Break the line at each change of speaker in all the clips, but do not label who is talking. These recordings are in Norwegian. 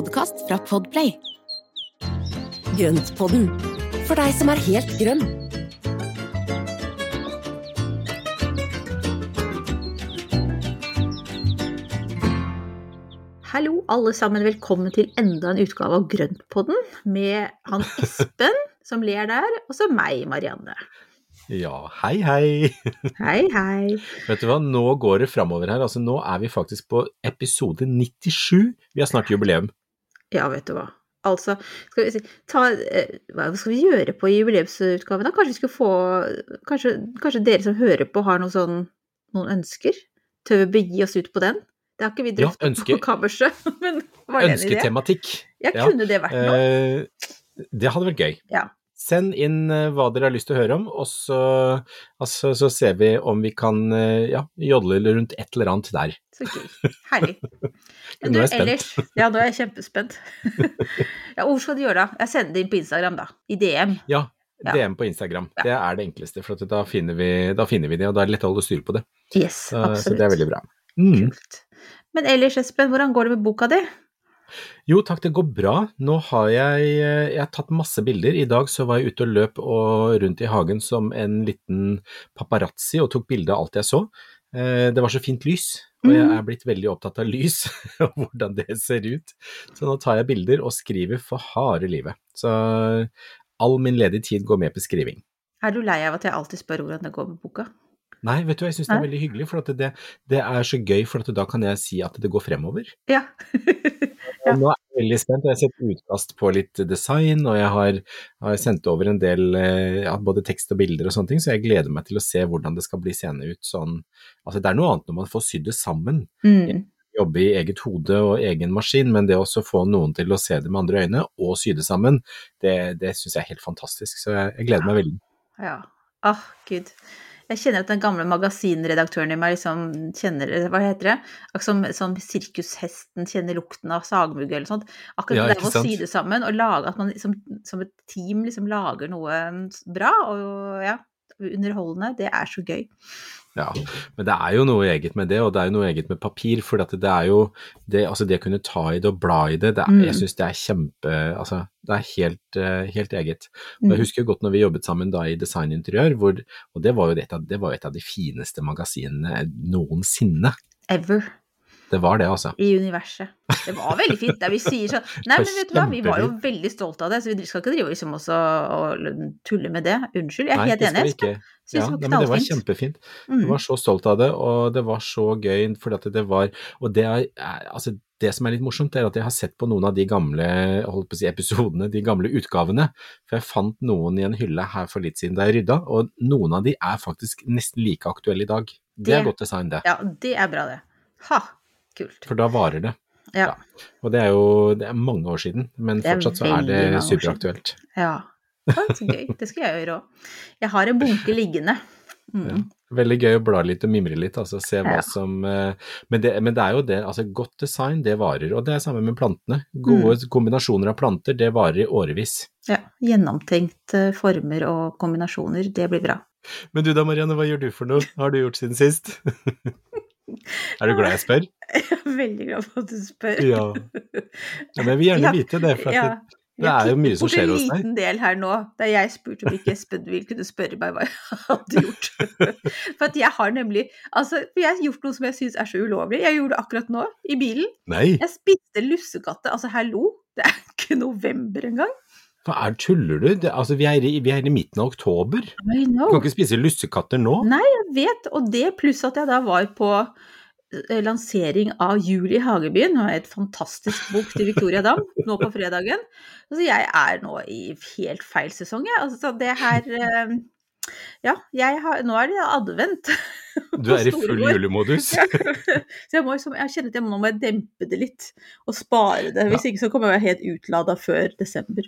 Podkast fra Podplay. Grøntpodden, for deg som er helt grønn.
Hallo, alle sammen. Velkommen til enda en utgave av Grøntpodden med han Espen som ler der, og så meg, Marianne.
Ja, hei, hei.
Hei, hei.
Vet du hva, nå går det framover her. Altså, nå er vi faktisk på episode 97. Vi har snart jubileum.
Ja, vet du hva. Altså, skal vi si ta, eh, Hva skal vi gjøre på jubileumsutgaven, da? Kanskje vi skulle få Kanskje, kanskje dere som hører på, har noen sånn noen ønsker? Tør vi begi oss ut på den? Det har ikke vi
Ja, ønske-
på kammerset, men var det en idé?
Ønsketematikk.
Ja,
Ja,
kunne det vært noe?
Eh, det hadde vært gøy.
Ja.
Send inn eh, hva dere har lyst til å høre om, og så, altså, så ser vi om vi kan eh, ja, jodle rundt et eller annet der.
Så gøy. Herlig. Men
Nå er jeg spent.
ellers Ja, nå er jeg kjempespent. ja, hvor skal du gjøre det? Jeg sender det inn på Instagram, da. I DM.
Ja,
Ja.
DM på Instagram.
Ja.
Det er det enkleste, for da, finner vi, da finner vi det, og da er det lett å holde styr på det.
Yes,
Så,
absolutt.
så det er veldig bra. Mm.
Kult. Men ellers, Espen, hvordan går det med boka di?
Jo takk, det går bra. Nå har jeg, eh, jeg har tatt masse bilder. I dag så var jeg ute og løp og rundt i hagen som en liten paparazzi og tok bilde av alt jeg så. Eh, Det var så fint lys, og jeg er blitt veldig opptatt av lys og hvordan det ser ut. Så nå tar jeg bilder og skriver for harde livet. Så all min ledige tid går med på skriving.
Er du lei av at jeg alltid spør hvordan det går med boka?
Nei, vet du jeg syns det er veldig hyggelig, for at det, det er så gøy, for at da kan jeg si at det går fremover.
Ja.
Og nå er jeg veldig spent. Jeg har sett utkast på litt design, og jeg har, har sendt over en del eh, ja, både tekst og bilder og sånne ting, så jeg gleder meg til å se hvordan det skal bli seende ut sånn. Altså, det er noe annet når man får sydd det sammen.
Mm.
Jobbe i eget hode og egen maskin, men det å også få noen til å se det med andre øyne og sy det sammen, det, det syns jeg er helt fantastisk. Så jeg, jeg gleder meg veldig.
Ja. Åh, gud. Jeg kjenner at den gamle magasinredaktøren i meg liksom kjenner Hva heter det? Som som sirkushesten kjenner lukten av sagmugg eller sånt. Akkurat
Ja,
det der å sy det sammen og lage at man liksom, som et team liksom lager noe bra og ja, underholdende, det er så gøy.
Ja, men det er jo noe eget med det, og det er jo noe eget med papir. For det er jo det, altså det å kunne ta i det og bla i det, det er,
Mm.
jeg syns det er kjempe Altså, det er helt, eh, helt eget. Og
Mm.
jeg husker jo godt når vi jobbet sammen da i designinteriør, hvor, og det var jo et av, det var et av de fineste magasinene noensinne.
Ever.
Det var det, altså.
i universet. Det var veldig fint. Der vi sier sånn Nei, men vet du hva, vi var jo veldig stolte av det, så vi skal ikke drive liksom også og tulle med det. Unnskyld, jeg er
Nei,
helt
det skal
enig.
vi ikke. Ja,
det var
nei, men det var kjempefint.
Mm.
Jeg var så stolt av det, og det var så gøy, fordi det var Og det er altså det som er litt morsomt, er at jeg har sett på noen av de gamle si, episodene, de gamle utgavene. For jeg fant noen i en hylle her for litt siden da jeg rydda, og noen av de er faktisk nesten like aktuelle i dag. Det,
Det-
er godt design, det.
Ja, det er bra, det. Ha, kult.
For da varer det.
Ja.
Og det er jo det er mange år siden, men fortsatt så er det superaktuelt.
ja. Ja, så gøy. Det skal jeg gjøre òg. Jeg har en bunke liggende. Mm.
Veldig gøy å bla litt og mimre litt, altså se hva
Ja.
som eh, men det, men det er jo det, altså godt design, det varer. Og det er samme med plantene. Gode
Mm.
kombinasjoner av planter, det varer i årevis.
Ja. Gjennomtenkte former og kombinasjoner, det blir bra.
Men du da, Marianne, hva gjør du for noe? Hva har du gjort siden sist? er du glad jeg spør?
Jeg er veldig glad for at du spør.
Ja. ja men jeg vil gjerne vite det. For
Ja.
Det er jo mye som skjer hos deg.
liten del her nå, der jeg spurte om ikke Espen ville kunne spørre meg hva jeg hadde gjort. For at jeg har nemlig Altså, jeg har gjort noe som jeg syns er så ulovlig. Jeg gjorde det akkurat nå, i bilen.
Nei,
Jeg spiste lussekatte. Altså, hallo, det er ikke november engang.
Er tuller du? Det, altså, vi er, i, vi er i midten av oktober.
I
Du kan ikke spise lussekatter nå.
Nei, jeg vet, og det pluss at jeg da var på eh, lansering av Jul i Hagebyen, og et fantastisk bok til Victoria Dam, nå på fredagen. Altså, jeg er nå i helt feil sesong, jeg. Altså, det her eh, Ja, jeg har, nå er det advent.
Du er i full
julemodus?
julemodus.
Så jeg, må liksom, jeg kjenner at jeg må, nå må jeg dempe det litt, og spare det. Hvis ikke så kommer jeg helt utlada før desember.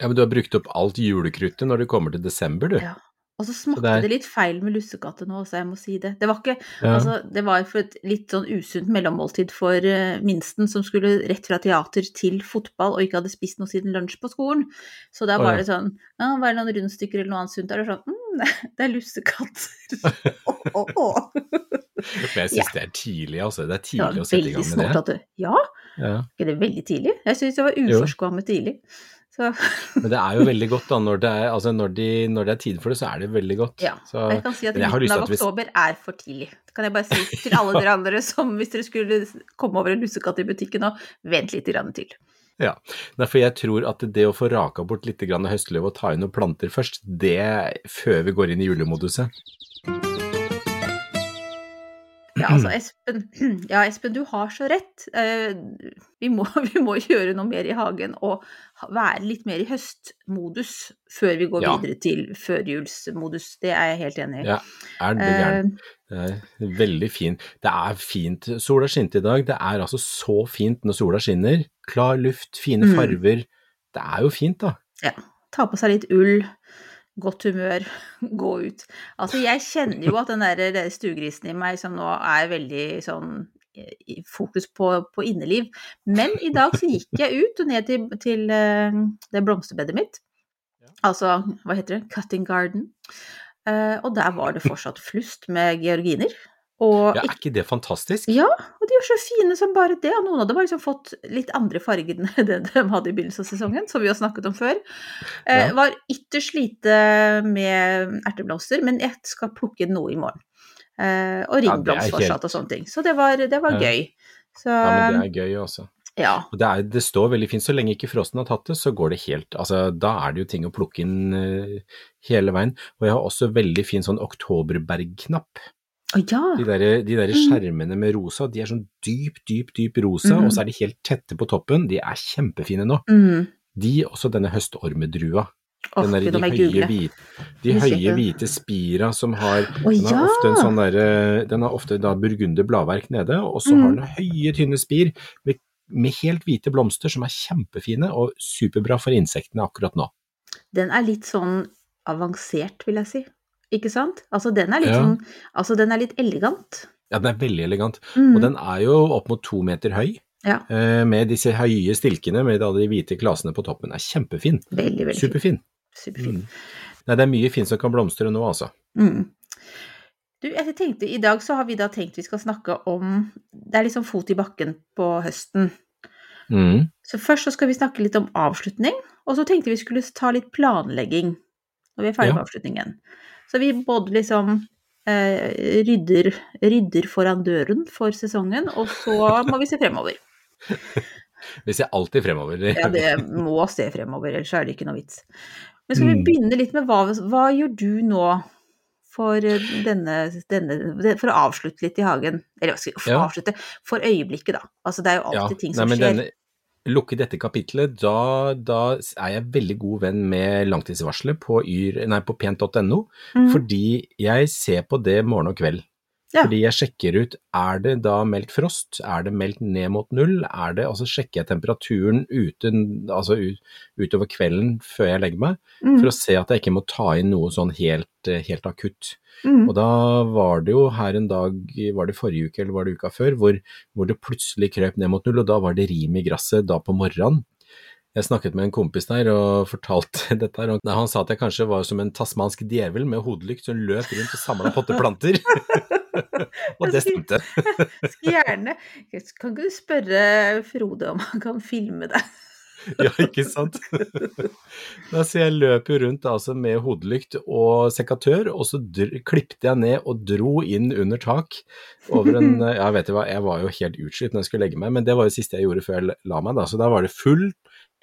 Ja, men du har brukt opp alt julekruttet når det kommer til desember, du.
Ja. Og så smakte
det er-
det litt feil med lussekatte nå også, jeg må si det. Det var ikke
Ja.
Altså, det var for et litt sånn usunt mellommåltid for uh, minsten som skulle rett fra teater til fotball og ikke hadde spist noe siden lunsj på skolen. Så da
var
var
ja.
det sånn Ja, var det noen rundstykker eller noe annet sunt? Da er det sånn mm, det er lussekatter. oh, oh, oh.
Men jeg syns
Ja.
det er tidlig, altså. Det er tidlig å sette i gang med
snålt
det.
at du Ja,
Ja.
er det veldig tidlig? Jeg syns det var
Jo.
uforskammet tidlig. Så
Men det er jo veldig godt da, når det er, altså når de, når det er tid for det, så er det veldig godt.
ja.
Så,
jeg kan si at midten av oktober er for tidlig. Det kan jeg bare si til alle dere andre som hvis dere skulle komme over en lussekatt i butikken nå, vent litt grann til.
Ja, for jeg tror at det å få raka bort litt høstløv og ta inn noen planter først, det før vi går inn i julemoduset.
Ja, altså Espen, ja, Espen, du har så rett. Eh, vi, må, vi må gjøre noe mer i hagen og være litt mer i høstmodus før vi går
Ja.
videre til førjulsmodus. Det er jeg helt enig i.
Ja, er det gæren? Det er veldig fint. Det er fint. Sola skinte i dag. Det er altså så fint når sola skinner. Klar luft, fine
Mm.
farver. Det er jo fint, da.
Ja. Ta på seg litt ull, godt humør, gå ut. Altså, jeg kjenner jo at den der, der stuegrisen i meg som nå er veldig sånn i- i fokus på, på inneliv. Men i dag så gikk jeg ut og ned til, til eh, det blomsterbedet mitt. Altså, hva heter det? Cutting garden. Eh, og der var det fortsatt flust med georginer. Og
Ja, er ikke det fantastisk?
ja, og de er så fine som bare det. Og noen av dem har liksom fått litt andre farger enn det de hadde i begynnelsen av sesongen, som vi har snakket om før. Eh,
Ja.
Var ytterst lite med erteblomster, men jeg skal plukke noe i morgen. Eh, og ringblomst
ja,
fortsatt og sånne ting. Så det var, det var gøy. Så
Ja, men det er gøy også.
ja.
Det, er, det står veldig fint, så lenge ikke frosten har tatt det, så går det helt Altså, da er det jo ting å plukke inn uh, hele veien. Og jeg har også veldig fin sånn oktoberbergknapp.
Ja.
De der, de der skjermene med rosa, de er sånn dyp, dyp, dyp rosa,
Mhm.
og så er de helt tette på toppen. De er kjempefine nå.
Mm.
De, også denne høstormedrua.
Oh,
Den der, de høye, hvite, de høye hvite spira som har
oh,
Den har
ja!
ofte en sånn der, Den har ofte da burgunder bladverk nede, og så har
Mm.
den høye, tynne spir med, med helt hvite blomster som er kjempefine og superbra for insektene akkurat nå.
Den er litt sånn avansert, vil jeg si. Ikke sant? Altså, den er litt
Ja.
sånn Altså, den er litt elegant.
Ja, den er veldig elegant.
Mm.
Og den er jo opp mot to meter høy,
Ja.
eh, med disse høye stilkene med alle de hvite klasene på toppen. Er kjempefin.
Veldig, veldig fin.
Superfin.
Superfin.
Mm. Nei, det er mye fint som kan blomstre nå, altså.
Mm. Du, jeg tenkte, I dag så har vi da tenkt vi skal snakke om Det er liksom fot i bakken på høsten.
Mm.
Så først så skal vi snakke litt om avslutning, og så tenkte vi skulle ta litt planlegging når vi er ferdig
Ja.
med avslutningen. Så vi både liksom eh, rydder, rydder foran døren for sesongen, og så må vi se fremover.
Vi ser alltid fremover.
Ja, det må se fremover, ellers er det ikke noe vits. Men skal vi
Mm.
begynne litt med hva, hva gjør du nå for eh, denne, denne For å avslutte litt i hagen? Eller hva skal for
Ja.
avslutte? For øyeblikket, da. Altså det er jo
Ja,
alltid ting som
nei,
skjer.
denne- lukke dette kapitlet, da, da er jeg veldig god venn med langtidsvarselet på, på pent.no,
mm.
fordi jeg ser på det morgen og kveld.
Ja.
Fordi jeg sjekker ut, er det da meldt frost, er det meldt ned mot null, er det, og så sjekker jeg temperaturen uten, altså ut, utover kvelden før jeg legger meg,
Mm,
for å se at jeg ikke må ta inn noe sånn helt, helt akutt.
mm.
Og da var det jo her en dag, var det forrige uke eller var det uka før, hvor, hvor det plutselig krøp ned mot null, og da var det rim i gresset da på morgenen. Jeg snakket med en kompis der og fortalte dette her, og han sa at jeg kanskje var som en tasmansk djevel med hodelykt som løp rundt og samla potteplanter. og det stemte.
Skal gjerne Kan ikke du spørre Frode om han kan filme deg?
Ja, ikke sant? Da, så jeg løp jo rundt altså, med hodelykt og sekatør, og så dr klippte jeg ned og dro inn under tak. Over en, ja, vet du hva, jeg var jo helt utslitt når jeg skulle legge meg, men det var jo det siste jeg gjorde før jeg la meg. Da. Så da var det full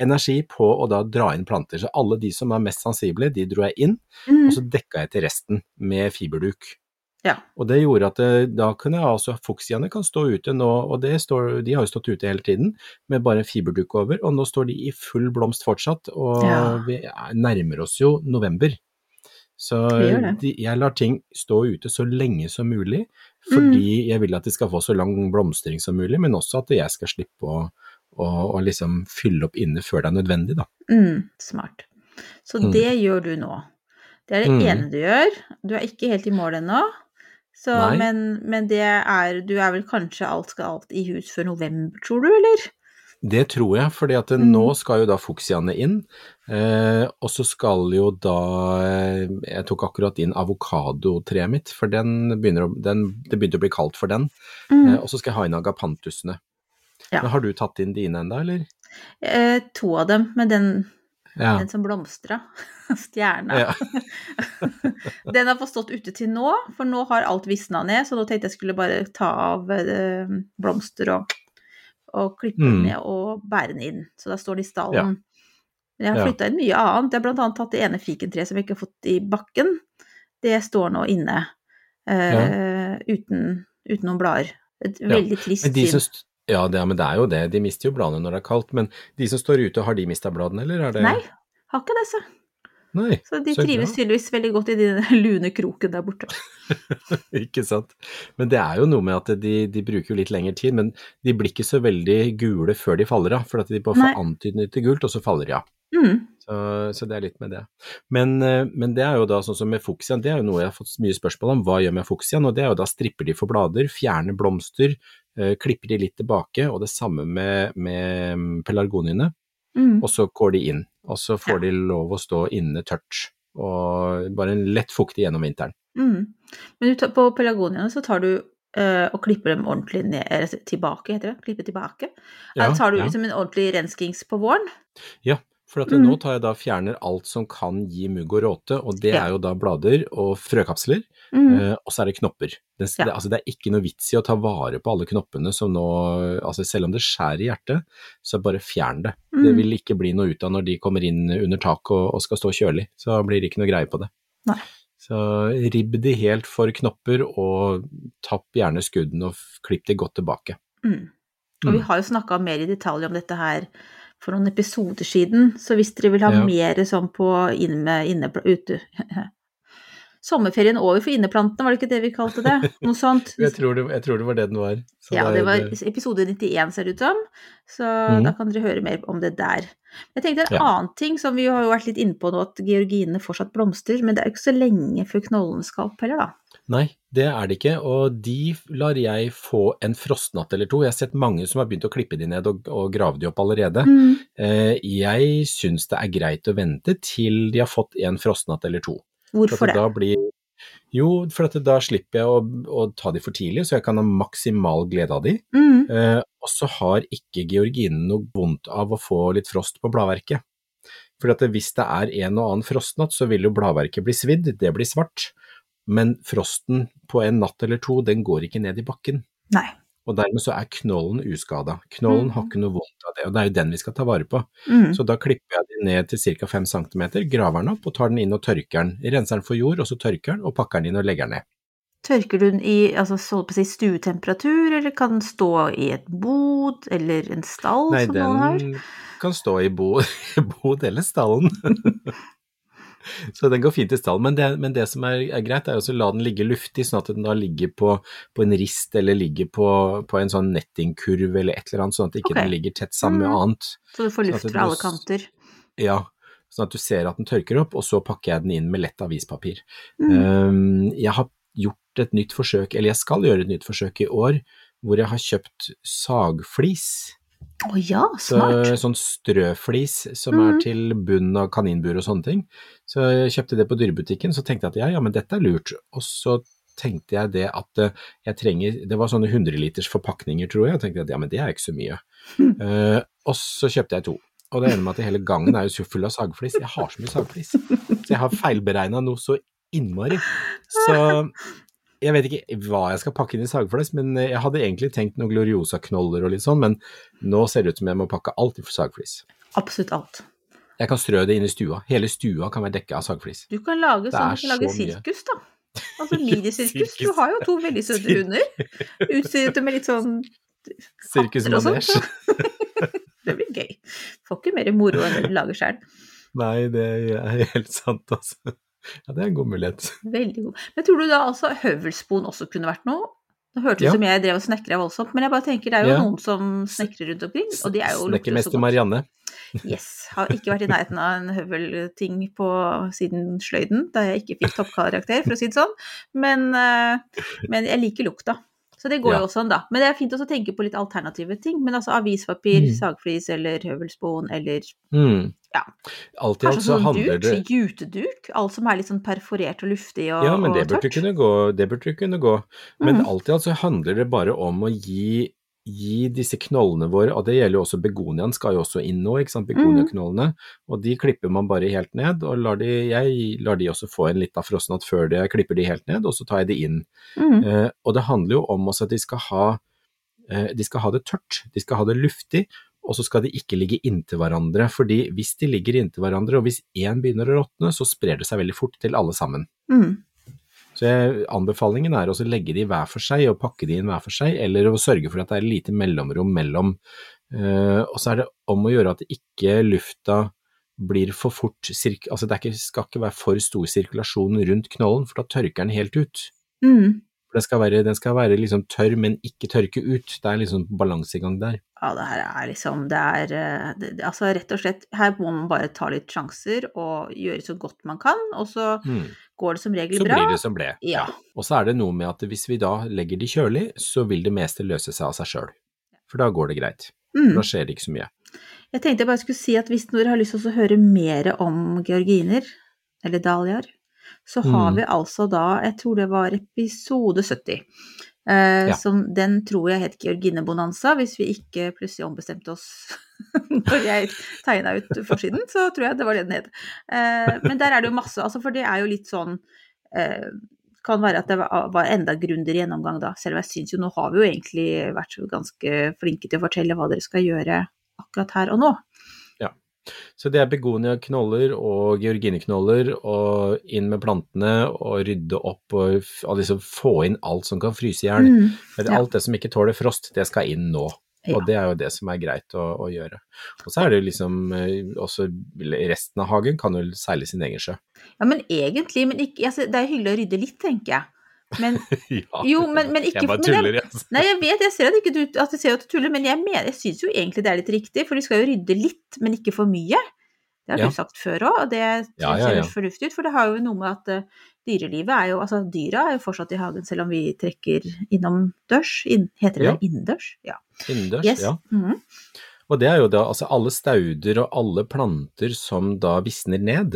energi på å da dra inn planter. Så alle de som er mest sensible, de dro jeg inn,
Mm.
og så dekka jeg til resten med fiberduk.
Ja.
Og det gjorde at det, da kunne altså, fuksiaene kan stå ute nå, og det står, de har jo stått ute hele tiden, med bare en fiberduk over, og nå står de i full blomst fortsatt, og
Ja.
vi er- nærmer oss jo november. Så de, jeg lar ting stå ute så lenge som mulig, fordi jeg vil at de skal få så lang blomstring som mulig, men også at jeg skal slippe å, å, å liksom fylle opp inne før det er nødvendig, da.
Mm, smart. Så
Mm.
det gjør du nå. Det er det
Mm.
ene du gjør. Du er ikke helt i mål ennå. Så, men, men det er Du er vel kanskje alt skal alt i hus før november, tror du, eller?
Det tror jeg, for
Mm.
nå skal jo da fuksiaene inn, eh, og så skal jo da eh, Jeg tok akkurat inn avokadotreet mitt, for den begynner den, det begynte å bli kaldt for den. Eh, og så skal jeg ha inn agapantusene.
Ja.
Men har du tatt inn dine enda, eller?
Eh, to av dem, men den,
Ja.
den som blomstra. Stjerna.
ja.
Den har fått stått ute til nå, for nå har alt visna ned, så nå tenkte jeg skulle bare ta av eh, blomster og, og klippe
Mm.
ned og bære den inn. Så da står den i stallen.
Ja.
Men jeg har flytta inn mye annet. Jeg har annet tatt det ene fikentreet som jeg ikke har fått i bakken. Det står nå inne eh, uten, uten noen blader. Et veldig trist syn.
Ja, det, men det er jo det. De mister jo bladene når det er kaldt. Men de som står ute, har de mista bladene, eller er det
Nei, har ikke det, så.
Nei,
Så de
så
trives tydeligvis veldig godt i den lune kroken der borte.
Ikke sant. Men det er jo noe med at de, de bruker jo litt lengre tid, men de blir ikke så veldig gule før de faller av, for at de bare får antydning til gult, og så faller de av.
Mm.
Så, så det er litt med det. Men, eh, men det er jo da sånn som med fuksiaen, det er jo noe jeg har fått mye spørsmål om, hva gjør med fuksiaen? Og det er jo da stripper de for blader, fjerner blomster, klipper de litt tilbake, og det samme med, med mm, pelargoniene,
Mm.
og så går de inn. Og så får
Ja.
de lov å stå inne tørt, og bare en lett fuktig gjennom vinteren.
Mm. Men tar, på pelargoniene så tar du eh, og klipper dem ordentlig ned, eller tilbake, heter det? Klippe tilbake?
Ja,
Eller tar du
ja.
liksom en ordentlig renskings på våren?
Ja, for
Mhm.
nå tar jeg da fjerner alt som kan gi mugg og råte, og det
Ja.
er jo da blader og frøkapsler,
Mm.
eh, og så er det knopper. Det,
Ja.
det, altså det er ikke noe vits i å ta vare på alle knoppene som nå, altså selv om det skjærer i hjertet, så bare fjern det. Det
Mm.
vil ikke bli noe ut av når de kommer inn under tak og, og skal stå kjølig, så blir det ikke noe greie på det.
Nei.
Så ribb de helt for knopper, og tapp gjerne skuddene og klipp de godt tilbake.
Mm. Og vi
Mm.
har jo snakka mer i detalj om dette her for noen episoder siden, så hvis dere vil ha
Ja.
mer sånn på inne, inne, ute Sommerferien over for inneplantene, var det ikke det vi kalte det? Noe sånt?
Jeg tror det, jeg tror det var det den var. Så
Ja, det var episode 91 ser det ut som, så
mm.
da kan dere høre mer om det der. Jeg tenkte en
Ja.
annen ting som vi har jo vært litt inne på nå, at georginene fortsatt blomstrer, men det er jo ikke så lenge før knollen skal opp heller, da.
Nei, det er det ikke, og de lar jeg få en frostnatt eller to. Jeg har sett mange som har begynt å klippe de ned og, og grave de opp allerede.
Mm.
Eh, jeg syns det er greit å vente til de har fått en frostnatt eller to.
Hvorfor det?
Da blir, jo, for at da slipper jeg å, å ta de for tidlig, så jeg kan ha maksimal glede av de.
Mm.
Eh, og så har ikke Georgine noe vondt av å få litt frost på bladverket. For at hvis det er en og annen frostnatt, så vil jo bladverket bli svidd, det blir svart. Men frosten på en natt eller to, den går ikke ned i bakken.
Nei.
Og dermed så er knollen uskada. Knollen har ikke noe vondt av det, og det er jo den vi skal ta vare på.
Mm.
Så da klipper jeg den ned til ca. 5 cm, graver den opp og tar den inn og tørker den. Renser den for jord, og så tørker den og pakker den inn og legger den ned.
Tørker du den i altså, si stuetemperatur, eller kan den stå i et bod eller en stall,
Nei,
som noen har?
den kan stå i bo, bod eller stallen. Så den går fint i stallen, men det, men det som er, er greit, er å la den ligge luftig, sånn at den da ligger på, på en rist eller ligger på, på en sånn nettingkurv eller et eller annet, sånn at ikke
okay.
den ligger tett sammen med
Mm.
annet.
Så du får
sånn
luft fra alle kanter.
Ja, sånn at du ser at den tørker opp, og så pakker jeg den inn med lett avispapir.
Mm.
Um, jeg har gjort et nytt forsøk, eller jeg skal gjøre et nytt forsøk i år, hvor jeg har kjøpt sagflis.
Å ja,
Så, sånn strøflis som
Mhm.
er til bunnen av kaninbur og sånne ting. Så jeg kjøpte det på dyrebutikken, så tenkte jeg at ja, ja, men dette er lurt. Og så tenkte jeg det at eh, jeg trenger Det var sånne 100 liters forpakninger, tror jeg. Og tenkte at ja, men det er ikke så mye.
Mm.
Uh, og så kjøpte jeg to. og det ender med at hele gangen er jo full av sagflis. Jeg har så mye sagflis. Så jeg har feilberegna noe så innmari. Så jeg vet ikke hva jeg skal pakke inn i sagflis, men jeg hadde egentlig tenkt noen Gloriosa-knoller og litt sånn, men nå ser det ut som jeg må pakke alt i sagflis.
Absolutt alt.
Jeg kan strø det inn i stua. Hele stua kan være dekka av sagflis.
Du kan lage
Det
sånn, du kan lage
så
sirkus, da. Altså minisirkus. Du har jo to veldig søte hunder. Utstyrte med litt sånn
Sirkusmanesj.
Det blir gøy. Får ikke mer moro enn det du lager sjøl.
Nei, det er helt sant, altså. Ja, det er en god mulighet.
Veldig god. Men tror du da altså høvelspon også kunne vært noe? Det hørtes ut
Ja.
som jeg drev og snekra voldsomt, men jeg bare tenker det er jo
Ja.
noen som snekrer rundt omkring, og de er jo
Snekkermester. Marianne.
Yes. Har ikke vært i nærheten av en høvelting på siden sløyden, da jeg ikke fikk toppkarakter, for å si det sånn. Men, eh, men jeg liker lukta. Så det går
Ja.
jo også an, da. Men det er fint også å tenke på litt alternative ting. Men altså avispapir,
Mm.
sagflis eller høvelspon eller
Mm.
Ja.
Alt i alt så
sånn
handler
duk,
det
juteduk. Alt som er litt sånn perforert og luftig og,
Ja, men det burde
tørt.
kunne gå. Det burde kunne gå. Men
mm.
alt i alt så handler det bare om å gi, gi disse knollene våre, og det gjelder jo også begoniaen, skal jo også inn nå, ikke sant, begoniaknollene. Mm. Og de klipper man bare helt ned, og lar de, jeg lar de også få en litt av frossenhatt før jeg klipper de helt ned, og så tar jeg de inn.
Mm.
Eh, og det handler jo om også at de skal ha eh, de skal ha det tørt, de skal ha det luftig, og så skal de ikke ligge inntil hverandre. fordi hvis de ligger inntil hverandre, og hvis én begynner å råtne, så sprer det seg veldig fort til alle sammen.
Mhm.
Så jeg, anbefalingen er å legge de hver for seg, og pakke de inn hver for seg, eller å sørge for at det er lite mellomrom mellom. Uh, og så er det om å gjøre at ikke lufta blir for fort. Altså det ikke, skal ikke være for stor sirkulasjon rundt knollen, for da tørker den helt ut. Mm. Den skal være, den skal være liksom tørr, men ikke tørke ut. Det er liksom balansegang der.
Ja, det her er liksom Det er eh, det, Altså rett og slett, her må man bare ta litt sjanser og gjøre så godt man kan, og så
Mm.
Går det som regel
Så
bra.
blir det som ble.
Ja.
Og så er det noe med at hvis vi da legger de kjølig, så vil det meste løse seg av seg sjøl. For da går det greit.
Mm.
Da skjer det ikke så mye.
Jeg tenkte jeg bare skulle si at hvis dere har lyst til å høre mer om georginer, eller dahliaer, så har
Mm.
vi altså da, jeg tror det var episode 70, eh,
Ja.
som den tror jeg het Georginebonanza, hvis vi ikke plutselig ombestemte oss når jeg tegna ut forsiden, så tror jeg det var det den het. Eh, men der er det jo masse, altså for det er jo litt sånn eh, kan være at det var enda grundigere gjennomgang da, selv om jeg syns jo nå har vi jo egentlig vært ganske flinke til å fortelle hva dere skal gjøre akkurat her og nå.
Ja, Så det er begonia-knoller og georgineknoller, og inn med plantene og rydde opp og liksom få inn alt som kan fryse i hjel.
Mm, ja.
Alt det som ikke tåler frost, det skal inn nå.
Ja.
Og det er jo det som er greit å, å gjøre. Og så er det jo liksom eh, også resten av hagen kan jo seile sin egen sjø.
Ja, men egentlig, men ikke, altså, det er hyggelig å rydde litt, tenker jeg. Men,
ja.
jo, men, men ikke
Jeg bare tuller, jeg.
Nei, jeg vet, jeg ser at, ikke du, at du ser at du tuller, men jeg, mener, jeg syns jo egentlig det er litt riktig, for du skal jo rydde litt, men ikke for mye. Det har
Ja.
du sagt før òg, og det synes
ja,
fornuftig ut. For det har jo noe med at eh, dyrelivet er jo Altså, dyra er jo fortsatt i hagen, selv om vi trekker innom dørs. Inn, heter det
Ja.
det? Innendørs? Ja.
Innendørs,
Yes.
ja.
Mhm.
Og det er jo da altså alle stauder og alle planter som da visner ned,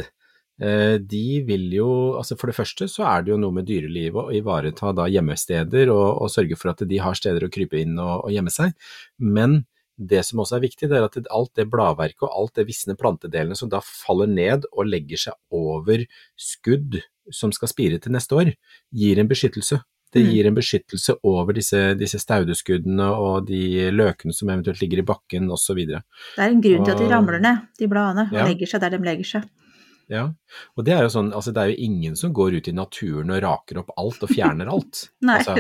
eh, de vil jo Altså for det første så er det jo noe med dyrelivet å ivareta da gjemmesteder og, og sørge for at de har steder å krype inn og, og gjemme seg, men det som også er viktig, det er at alt det bladverket og alt det visne plantedelene som da faller ned og legger seg over skudd som skal spire til neste år, gir en beskyttelse. Det
Mm.
gir en beskyttelse over disse, disse staudeskuddene og de løkene som eventuelt ligger i bakken osv.
Det er en grunn til at de ramler ned, de bladene, og
Ja.
legger seg der de legger seg.
Ja, og det er jo sånn, altså det er jo ingen som går ut i naturen og raker opp alt og fjerner alt. Altså,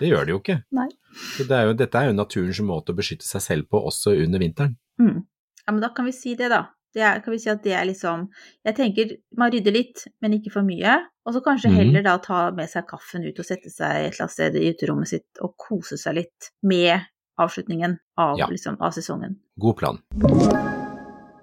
det gjør de jo ikke.
Nei.
Så det er jo, dette er jo naturens måte å beskytte seg selv på også under vinteren.
Mm. Ja, men da kan vi si det, da. Det er, kan vi si at det er liksom Jeg tenker man rydder litt, men ikke for mye. Og så kanskje
Mhm.
heller da ta med seg kaffen ut og sette seg et eller annet sted i uterommet sitt og kose seg litt med avslutningen av,
Ja.
liksom, av sesongen.
God plan.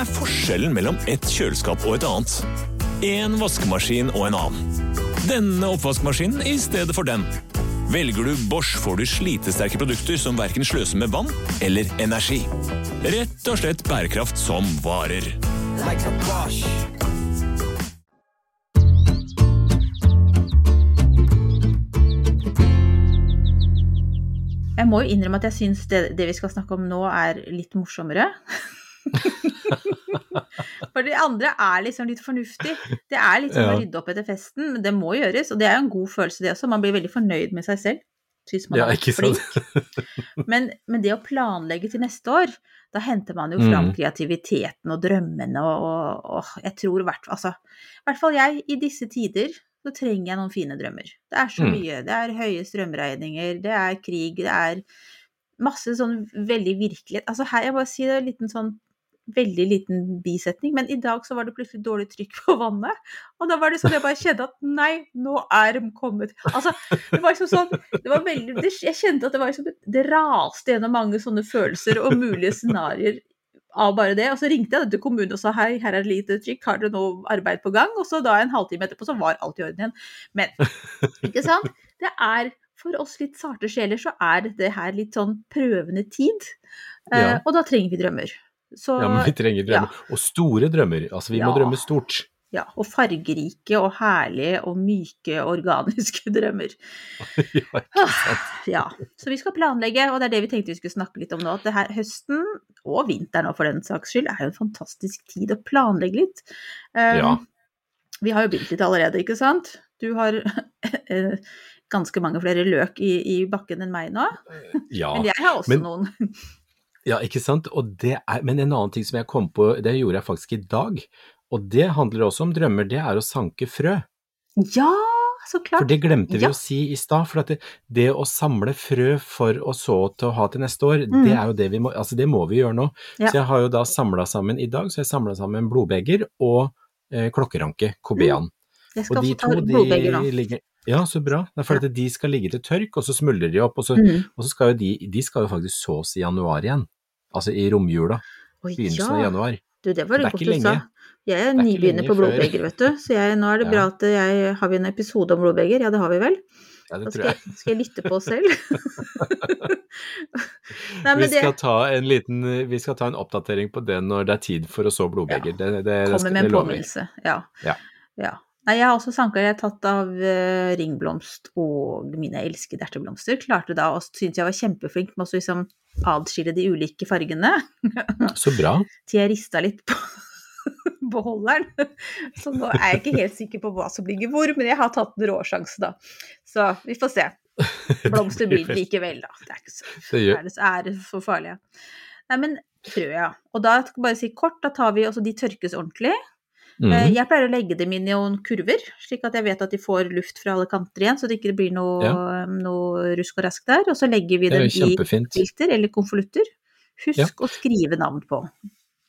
Er forskjellen mellom et kjøleskap og et annet? En vaskemaskin og en annen. Denne oppvaskmaskinen i stedet for den. Velger du Bosch, får du slitesterke produkter som verken sløser med vann eller energi. Rett og slett bærekraft som varer.
Jeg må jo innrømme at jeg syns det, det vi skal snakke om nå, er litt morsommere. For de andre er liksom litt fornuftig. Det er litt sånn å rydde opp etter festen, men det må gjøres. Og det er jo en god følelse, det også. Man blir veldig fornøyd med seg selv. Syns man
Ja,
er flink. Men, men det å planlegge til neste år, da henter man jo fram
Mm.
kreativiteten og drømmene og, og, og jeg tror hvert Altså, i hvert fall jeg, i disse tider, så trenger jeg noen fine drømmer. Det er så
Mm.
mye. Det er høye strømregninger, det er krig, det er masse sånn veldig virkelighet. Altså her, jeg bare sier det, en liten sånn veldig liten bisetning, men i dag så var det plutselig dårlig trykk på vannet. Og da var det sånn jeg bare kjente at nei, nå er de kommet. Altså, det var liksom sånn det var veldig, det, Jeg kjente at det var liksom Det raste gjennom mange sånne følelser og mulige scenarioer av bare det. Og så ringte jeg til kommunen og sa hei, her er det lite trykk, har dere noe arbeid på gang? Og så da en halvtime etterpå så var alt i orden igjen. Men ikke sant? Det er for oss litt sarte sjeler så er dette her litt sånn prøvende tid.
Ja.
Uh, og da trenger vi drømmer. Så,
Ja, men vi trenger drømmer. Og store drømmer. Altså, vi må drømme stort.
ja, og fargerike og herlige og myke organiske drømmer.
ja, ikke sant?
Ja, så vi skal planlegge, og det er det vi tenkte vi skulle snakke litt om nå. At det her høsten, og vinteren òg for den saks skyld, er jo en fantastisk tid å planlegge litt. Um,
Ja.
Vi har jo begynt litt allerede, ikke sant? Du har eh, ganske mange flere løk i, i bakken enn meg nå.
Ja.
Men jeg har også
men-
noen.
Ja, ikke sant? Og det er, men en annen ting som jeg kom på, det gjorde jeg faktisk i dag, og det handler også om drømmer, det er å sanke frø.
Ja, så klart.
For det glemte vi
Ja.
å si i stad, for at det, det å samle frø for å så til å ha til neste år,
Mm.
det er jo det vi må, altså det må vi gjøre nå.
Ja.
Så jeg har jo da samla sammen i dag, så jeg samla sammen blodbeger og eh, klokkeranke, kobean.
Jeg skal
Og de
også ta
to,
blodbeger nå.
ligger Ja, så bra. Det er fordi ja. de skal ligge til tørk, og så smuldrer de opp, og så,
Mm.
og så skal jo de, de skal jo faktisk sås i januar igjen. Altså i romjula.
Oi,
Begynnelsen av
ja.
januar.
Du, det var
Det
godt du sa. Jeg er
er
nybegynner på blodbeger, vet du. Så jeg, nå er det
Ja.
bra at jeg Har vi en episode om blodbeger? Ja, det har vi vel?
Ja, det
Da
tror
skal
jeg.
jeg, skal jeg lytte på oss selv? Nei,
Vi
skal det
skal, ta en liten, vi skal ta en oppdatering på det når det er tid for å så blodbeger. Det, det, det,
kommer med en påminnelse. Ja.
Ja.
ja. Nei, jeg har også sanker jeg har tatt av eh, ringblomst og mine elskede erteblomster. Klarte da, og syntes jeg var kjempeflink med å liksom adskille de ulike fargene.
Så bra.
Til jeg rista litt på beholderen. Så nå er jeg ikke helt sikker på hva som ligger hvor, men jeg har tatt en råsjanse, da. Så vi får se. Blomster blir det likevel, da. Det er ikke så,
Det
er er det så farlig. Nei, men frø, ja. Og da skal jeg bare si kort, da tar vi også de tørkes ordentlig. Eh,
Mhm.
Jeg pleier å legge dem inn i noen kurver, slik at jeg vet at de får luft fra alle kanter igjen, så det ikke blir noe, noe rusk og rask der. Og så legger vi dem i filter eller konvolutter. Husk
Ja.
å skrive navn på.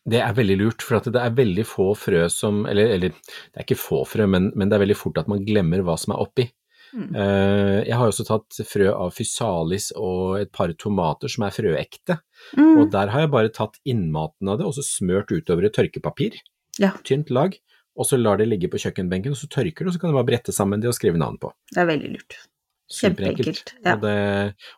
Det er veldig lurt, for det er veldig få frø som Eller, eller det er ikke få frø, men, men det er veldig fort at man glemmer hva som er oppi.
Mm.
Eh, jeg har også tatt frø av fysalis og et par tomater som er frøekte.
Mm.
Og der har jeg bare tatt innmaten av det og så smørt utover et tørkepapir.
Ja.
Tynt lag. Og så lar det ligge på kjøkkenbenken, og så tørker det, og så kan du bare brette sammen det og skrive navn på.
Det er veldig lurt. Kjempeenkelt, ja.
Og, det,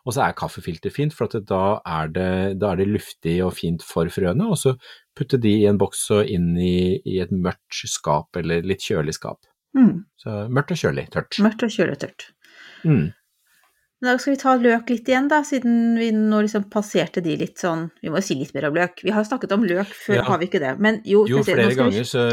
og så er kaffefilter fint, for da, er det, da er det luftig og fint for frøene. Og så putte de i en boks og inn i, i et mørkt skap, eller litt kjølig skap.
Mm.
Så mørkt og kjølig, tørt.
Mørkt og kjølig, tørt.
Mm.
Da skal vi ta løk litt igjen, da, siden vi nå liksom passerte de litt sånn Vi må jo si litt mer om løk. Vi har snakket om løk før,
Ja.
har vi ikke det? Men jo,
Jo, flere
vi-
ganger, så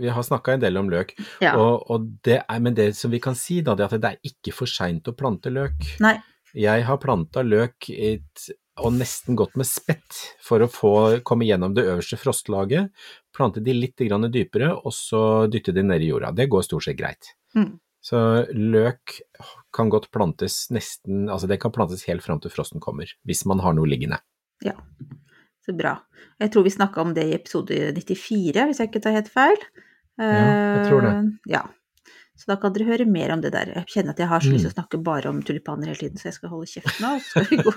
vi har snakka en del om løk.
Ja.
Og, og det er, men det som vi kan si, da, det er at det er ikke for seint å plante løk.
Nei.
Jeg har planta løk i et, og nesten gått med spett for å få komme gjennom det øverste frostlaget. Plante de litt grann dypere, og så dytte de ned i jorda. Det går stort sett greit.
Mm.
Så løk kan godt plantes nesten Altså det kan plantes helt fram til frosten kommer, hvis man har noe liggende.
Ja, så bra. Jeg tror vi snakka om det i episode 94, hvis jeg ikke tar helt feil.
Ja, jeg tror det.
Eh, Ja. Så da kan dere høre mer om det der. Jeg kjenner at jeg har så lyst til
Mm.
å snakke bare om tulipaner hele tiden, så jeg skal holde kjeft nå. Så skal vi gå.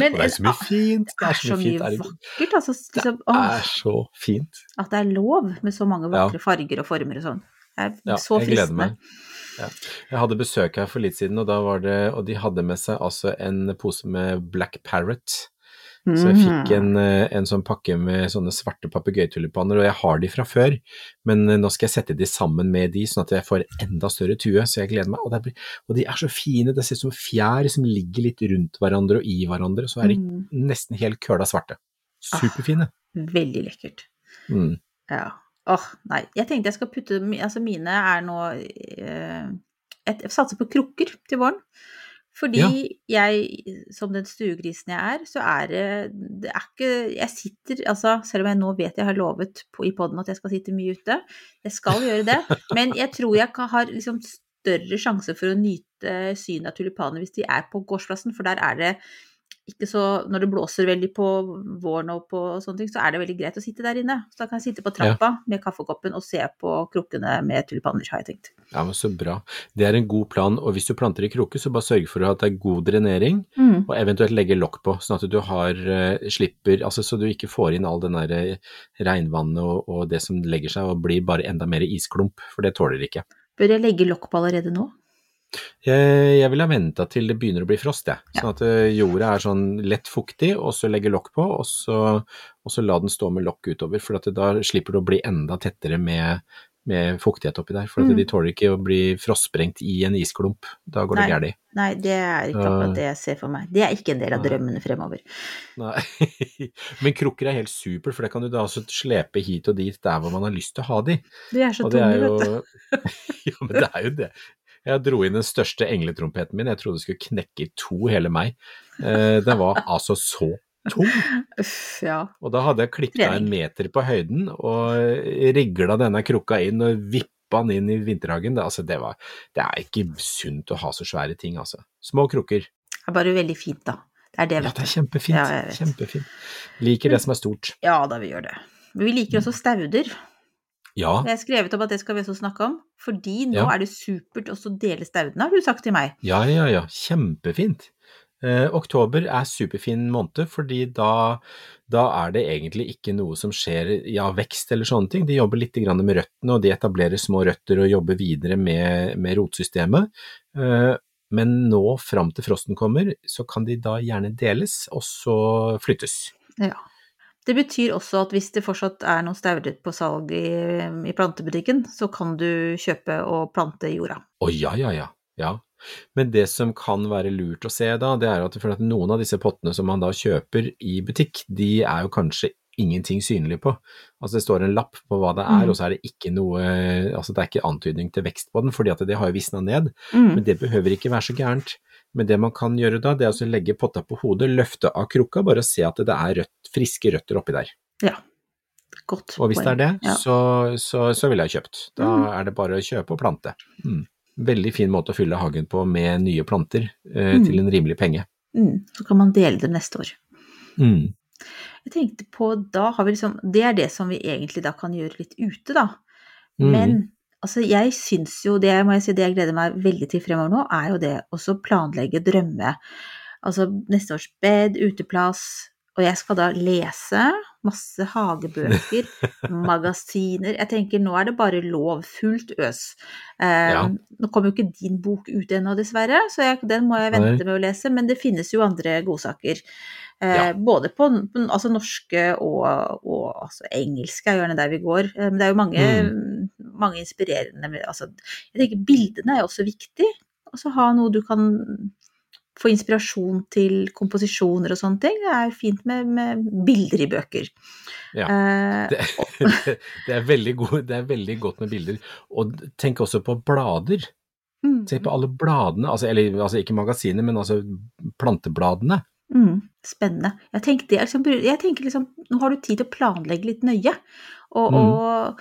Men
det er så mye fint. Det er så mye fint.
vakkert. Altså, liksom,
Det er så fint.
at det er lov med så mange vakre farger og former og sånn. Det er
Ja,
så fristende.
Ja. Jeg hadde besøk her for litt siden, og, det, og de hadde med seg altså en pose med Black Parrot. Så jeg fikk
Mhm.
en, eh, en sånn pakke med sånne svarte papegøyetulipaner, og jeg har de fra før, men eh, nå skal jeg sette de sammen med de, sånn at jeg får enda større tue, så jeg gleder meg. Og, det blir, og de er så fine, det ser ut som fjær som ligger litt rundt hverandre og i hverandre, og så er de
Mm,
nesten helt køla svarte.
Ah.
Superfine.
veldig lekkert.
Mm.
Ja. Åh, nei. Jeg tenkte jeg skal putte Altså, mine er nå eh, et, Jeg satser på krukker til våren. Fordi jeg, som den stuegrisen jeg er, så er det Det er ikke Jeg sitter Altså, selv om jeg nå vet jeg har lovet på, i poden at jeg skal sitte mye ute, jeg skal gjøre det, men jeg tror jeg kan, har liksom større sjanse for å nyte synet av tulipaner hvis de er på gårdsplassen, for der er det ikke så Når det blåser veldig på våren og på sånne ting, så er det veldig greit å sitte der inne. Så da kan jeg sitte på trappa med kaffekoppen og se på krukkene med tulipaner, har jeg tenkt.
Ja, men så bra. Det er en god plan, og hvis du planter i krukke, så bare sørg for at det er god drenering,
Mm.
og eventuelt legge lokk på, sånn at du har, eh, slipper, altså så du ikke får inn all den der eh, regnvannet og, og det som legger seg og blir bare enda mer isklump, for det tåler ikke.
Bør jeg legge lokk på allerede nå?
Jeg, jeg ville ha venta til det begynner å bli frost, jeg. Sånn at eh, jorda er sånn lett fuktig, og så legge lokk på, og så, og så la den stå med lokk utover, for at da slipper det å bli enda tettere med, med fuktighet oppi der. For at
Mm.
de tåler ikke å bli frostsprengt i en isklump. Da går det
Nei.
galt.
Nei, det er ikke akkurat det jeg ser for meg. Det er ikke en del av drømmene fremover.
Nei. Men krukker er helt super, for det kan du da også slepe hit og dit der hvor man har lyst til å ha de.
Du er så
tung,
vet du.
Ja, men det er jo det. Jeg dro inn den største engletrompeten min, jeg trodde det skulle knekke i to hele meg. Eh, den var altså så tung.
Uff, ja.
Og da hadde jeg klippet av en meter på høyden og rigla denne krukka inn og vippa den inn i vinterhagen. Det, altså, det, var, det er ikke sunt å ha så svære ting, altså. Små krukker.
Det er bare veldig fint, da. Det er det,
Ja, det er kjempefint.
Ja.
Kjempefint. Liker det som er stort.
Ja da, vi gjør det. Men vi liker også stauder.
Ja,
Jeg har skrevet opp at det skal vi også snakke om, fordi nå
Ja.
er det supert også å dele staudene, har du sagt til meg.
ja, ja, ja. Kjempefint. Eh, oktober er superfin måned, fordi da, da er det egentlig ikke noe som skjer ja, vekst eller sånne ting. De jobber litt grann med røttene, og de etablerer små røtter og jobber videre med, med rotsystemet. Eh, men nå, fram til frosten kommer, så kan de da gjerne deles, og så flyttes.
Ja. Det betyr også at hvis det fortsatt er noen stauder på salg i, i plantebutikken, så kan du kjøpe og plante jorda.
Å ja, ja, ja. ja. Men det som kan være lurt å se da, det er at, at noen av disse pottene som man da kjøper i butikk, de er jo kanskje ingenting synlig på. Altså det står en lapp på hva det er,
Mm.
og så er det ikke noe, altså det er ikke antydning til vekst på den, fordi at det har jo visna ned.
Mm.
Men det behøver ikke være så gærent. Men det man kan gjøre da, det er å legge potta på hodet, løfte av krukka, bare se at det er rødt, friske røtter oppi der.
Ja. Godt
Og hvis det er det,
Ja.
så, så, så ville jeg kjøpt. Da
Mm.
er det bare å kjøpe og plante. Mm. Veldig fin måte å fylle hagen på med nye planter eh,
Mm.
til en rimelig penge.
Mm. Så kan man dele dem neste år.
Mm.
Jeg tenkte på, da har vi liksom Det er det som vi egentlig da kan gjøre litt ute, da.
Mm.
Men altså, jeg syns jo det, må jeg si, det jeg gleder meg veldig til fremover nå, er jo det å planlegge, drømme. Altså neste års bed, uteplass. Og jeg skal da lese masse hagebøker, magasiner. Jeg tenker nå er det bare lov, fullt øs. Eh,
Ja.
Nå kommer jo ikke din bok ut ennå, dessverre, så jeg, den må jeg vente med å lese. Men det finnes jo andre godsaker. Eh,
Ja.
Både på, altså norske og, og altså engelske er gjerne der vi går. Eh, Men det er jo mange,
Mm.
mange inspirerende altså, Jeg tenker bildene er også viktig. Altså ha noe du kan få inspirasjon til komposisjoner og sånne ting. Det er fint med, med bilder i bøker.
Ja.
Eh,
Det, det, er god, det er veldig godt med bilder. Og tenk også på blader.
mm,
Se på alle bladene, altså, eller altså ikke magasiner, men altså plantebladene.
Mm, spennende. Jeg, tenkte, liksom, jeg tenker liksom Nå har du tid til å planlegge litt nøye. Og,
Mm.
og,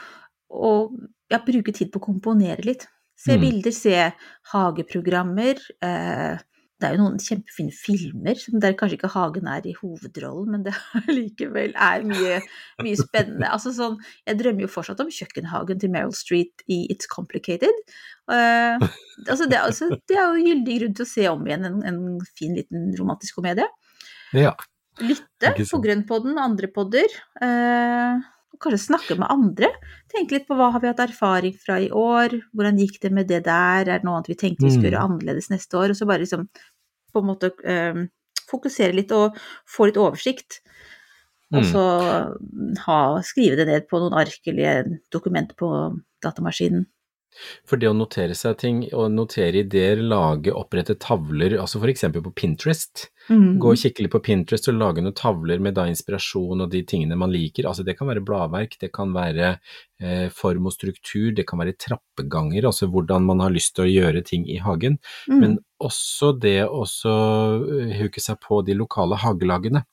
og ja, bruke tid på å komponere litt. Se
Mm.
bilder, se hageprogrammer. Eh, det er jo noen kjempefine filmer der kanskje ikke hagen er i hovedrollen, men det likevel er mye, mye spennende. Altså sånn, jeg drømmer jo fortsatt om kjøkkenhagen til Meryl Street i It's Complicated. Uh, altså det, altså, det er jo gyldig grunn til å se om igjen en, en fin liten romantisk komedie.
Ja.
Lytte på. Grønnpodden og andre podder. Eh, og kanskje snakke med andre. Tenke litt på hva har vi hatt erfaring fra i år, hvordan gikk det med det der, er det noe annet vi tenkte vi skulle
Mm.
gjøre annerledes neste år? Og så bare liksom på en måte eh, fokusere litt og få litt oversikt. Og
Mm.
så ha, skrive det ned på noen ark eller dokument på datamaskinen.
For det å notere seg ting, og notere ideer, lage, opprette tavler, altså for eksempel på Pinterest.
Mm.
Gå og kikke litt på Pinterest og lage noen tavler med da inspirasjon og de tingene man liker. Altså det kan være bladverk, det kan være eh, form og struktur, det kan være trappeganger, altså hvordan man har lyst til å gjøre ting i hagen.
Mm.
Men også det å eh, huke seg på de lokale hagelagene.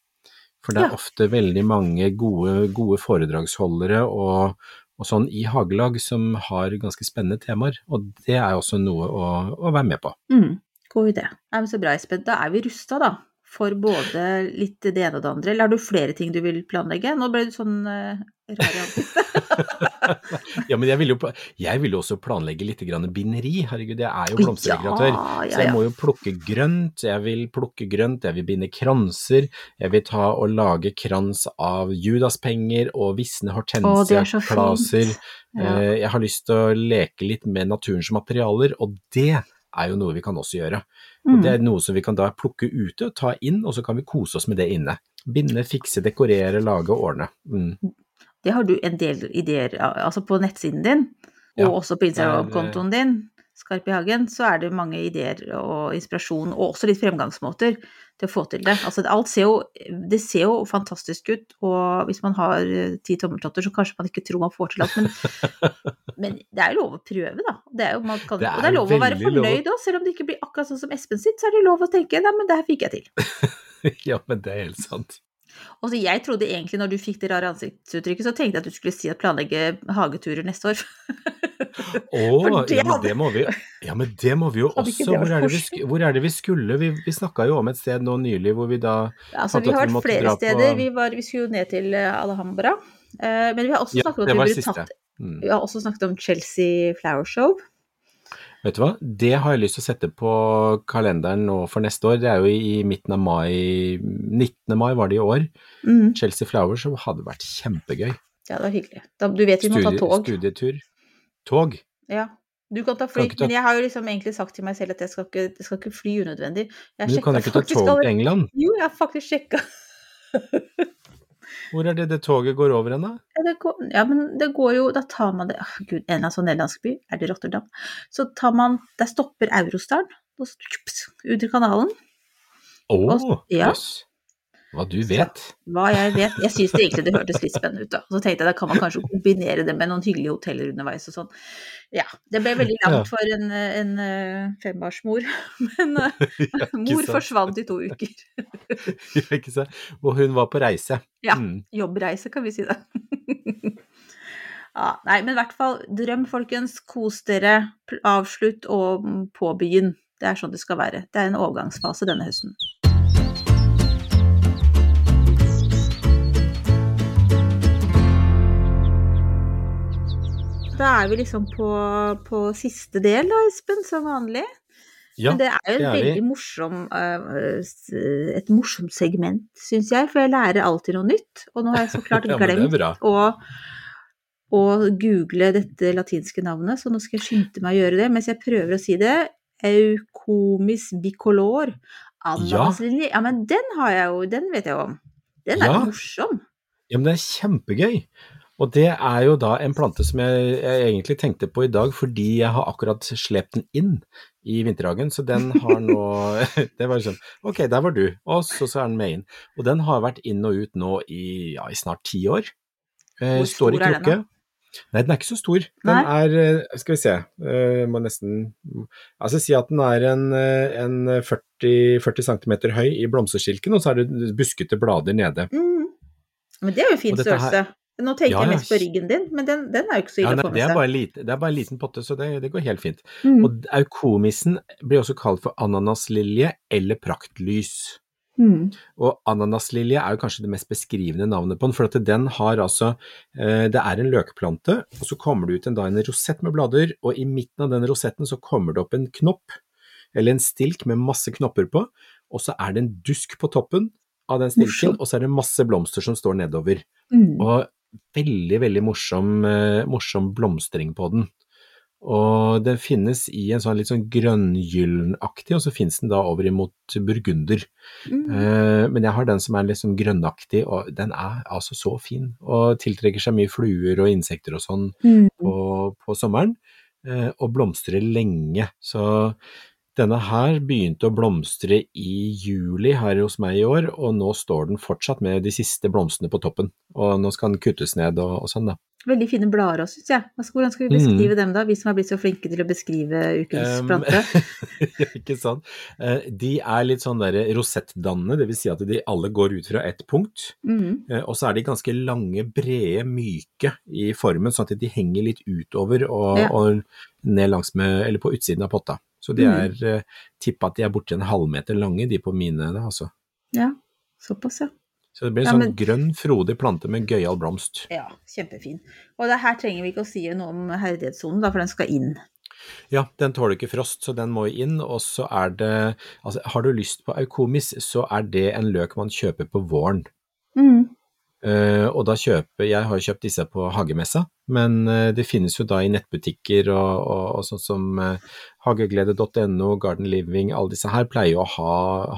For det er
Ja.
ofte veldig mange gode, gode foredragsholdere og, og sånn i hagelag som har ganske spennende temaer, og det er også noe å, å være med på.
Mm, god idé. Nei, men så bra, Espen. Da er vi rusta, da. For både litt det ene og det andre. Eller har du flere ting du vil planlegge? Nå ble du sånn uh, rar i ansiktet.
Ja, men jeg vil jo, jeg vil jo også planlegge litt grann binderi, herregud, jeg er jo
Ja,
ja,
ja,
Så jeg må jo plukke grønt, jeg vil plukke grønt, jeg vil binde kranser, jeg vil ta og lage krans av judaspenger og visne
er
hortensiaklaser.
Ja.
Eh, Jeg har lyst til å leke litt med naturens materialer, og det er jo noe vi kan også gjøre. Og
Mm.
det er noe som vi kan da plukke ute og ta inn, og så kan vi kose oss med det inne. Binde, fikse, dekorere, lage og ordne. Mm.
Det har du en del ideer altså på nettsiden din, og
Ja,
også på
er-
Instagram-kontoen din, Skarp i hagen, så er det mange ideer og inspirasjon, og også litt fremgangsmåter til å få til det. Altså alt ser jo, det ser jo fantastisk ut, og hvis man har eh, ti tommeltotter, så kanskje man ikke tror man får til alt, men, men det er jo lov å prøve, da. Det er jo, man kan,
Det
og det er
er
lov å være fornøyd òg, selv om det ikke blir akkurat sånn som Espen sitt, så er det lov å tenke nei, men det her fikk jeg til.
ja, men det er helt sant.
Og så jeg trodde egentlig når du fikk det rare ansiktsuttrykket, så tenkte jeg at du skulle si at planlegge hageturer neste år.
Å,
det
ja, men det må vi, ja, men det må vi jo også. Hvor er det vi, hvor er det vi skulle? Vi, vi snakka jo om et sted nå nylig hvor vi da
Altså, vi har vært flere
steder. på-.
Vi, var, vi skulle jo ned til eh, Alhambra. Eh, men vi har også snakket om at vi
siste.
tatt
Mm.
Vi har også snakket om Chelsea Flower Show.
Vet du hva, det har jeg lyst til å sette på kalenderen nå for neste år. Det er jo i midten av mai, 19. mai var det i år.
Mm.
Chelsea Flowers som hadde vært kjempegøy.
Ja, det var hyggelig. Da, du vet vi må ta tog.
Studietur. Tog?
Ja. Du kan ta fly,
Kan ta-
men jeg har jo liksom egentlig sagt til meg selv at jeg skal ikke, jeg skal ikke fly unødvendig. Jeg
Men du kan ikke ta tog til England?
Jo, jeg har faktisk sjekka.
Hvor er det det toget går over hen, da?
Ja, det går, ja, men det går jo Da tar man det oh, Gud, en eller annen sånn nederlandsk by, er det Rotterdam? Så tar man Der stopper Eurostaren, og så under kanalen.
Å,
ja.
jøss. Hva du vet.
Hva jeg vet. Jeg syns egentlig det hørtes litt spennende ut, da. Så tenkte jeg da kan man kanskje kombinere det med noen hyggelige hoteller underveis og sånn. Ja. Det ble veldig
Ja.
langt for en, en eh, fembarnsmor, men eh,
Ja,
mor
sant?
forsvant i to uker.
Ja, ikke sant? Og hun var på reise.
Ja.
Mm.
Jobbreise, kan vi si det. ja, nei, men i hvert fall drøm, folkens. Kos dere. Avslutt og påbegynn. Det er sånn det skal være. Det er en overgangsfase denne høsten. Er vi liksom på, på siste del, da, Espen, som vanlig.
Ja,
Men det er jo
det
et
er
veldig morsom, øh, et morsomt segment, syns jeg, for jeg lærer alltid noe nytt. Og nå har jeg så klart
Ja,
glemt
ja,
å, å google dette latinske navnet, så nå skal jeg skynde meg å gjøre det mens jeg prøver å si det. Eucomis bicolor. Ananaslinje. Ja. men den har jeg jo, den vet jeg om. Den er
Ja.
morsom.
Ja, men det er kjempegøy. Og det er jo da en plante som jeg, jeg egentlig tenkte på i dag, fordi jeg har akkurat slept den inn i vinterhagen, så den har nå Det var sånn, ok, der var du, og så, så er den med inn. Og den har vært inn og ut nå i, ja, i snart ti år. Eh,
Hvor
står i
stor er den da?
Nei, den er ikke så stor. Den
Nei.
er, eh, skal vi se, eh, jeg må nesten Altså si at den er en, en 40, 40 cm høy i blomsterskilken, og så er det buskete blader nede.
Mm. Men det er jo fin
her-
størrelse. Nå tenker
Ja,
jeg mest på ryggen din, men den, den er jo ikke så
Ja,
ille å få
det,
med seg.
en det er bare en liten potte, så det, det går helt fint.
Mm.
Og aukomisen blir også kalt for ananaslilje eller praktlys.
Mm.
Og ananaslilje er jo kanskje det mest beskrivende navnet på den, for den har altså eh, Det er en løkplante, og så kommer det ut en, da, en rosett med blader, og i midten av den rosetten så kommer det opp en knopp, eller en stilk med masse knopper på, og så er det en dusk på toppen, av den stilken, og så er det masse blomster som står nedover.
Mm.
Og veldig, veldig morsom, eh, morsom blomstring på den. Og den finnes i en sånn litt sånn grønngyllenaktig, og så finnes den da over imot burgunder.
Mm.
Eh, men jeg har den som er litt sånn grønnaktig, og den er altså så fin. Og tiltrekker seg mye fluer og insekter og sånn
Mm.
på, på sommeren, eh, og blomstrer lenge. Så denne her begynte å blomstre i juli her hos meg i år, og nå står den fortsatt med de siste blomstene på toppen. Og nå skal den kuttes ned og, og sånn, da.
Veldig fine blader òg, syns jeg. Hvordan skal vi beskrive dem, da? Vi som har blitt så flinke til å beskrive ukens plante.
ikke sant. Eh, De er litt sånn der rosettdannende, det vil si at de alle går ut fra ett punkt.
Mm.
Eh, Og så er de ganske lange, brede, myke i formen, sånn at de henger litt utover og,
Ja.
og ned langs med, eller på utsiden av potta. Så de
Mm.
er, mm. tippa at de er borti en halvmeter lange, de på mine, da, altså.
Ja, såpass, ja.
Så det blir en
Ja,
sånn
men-
grønn, frodig plante med gøyal blomst.
Ja, kjempefin. Og det her trenger vi ikke å si noe om herdighetssonen, da, for den skal inn.
Ja, den tåler ikke frost, så den må inn, og så er det, altså har du lyst på aukomis, så er det en løk man kjøper på våren.
Mm.
Eh, og da kjøper, jeg har kjøpt disse på hagemessa, men eh, det finnes jo da i nettbutikker og, og, og sånn som uh, hageglede.no, Garden Living, alle disse her pleier jo å ha,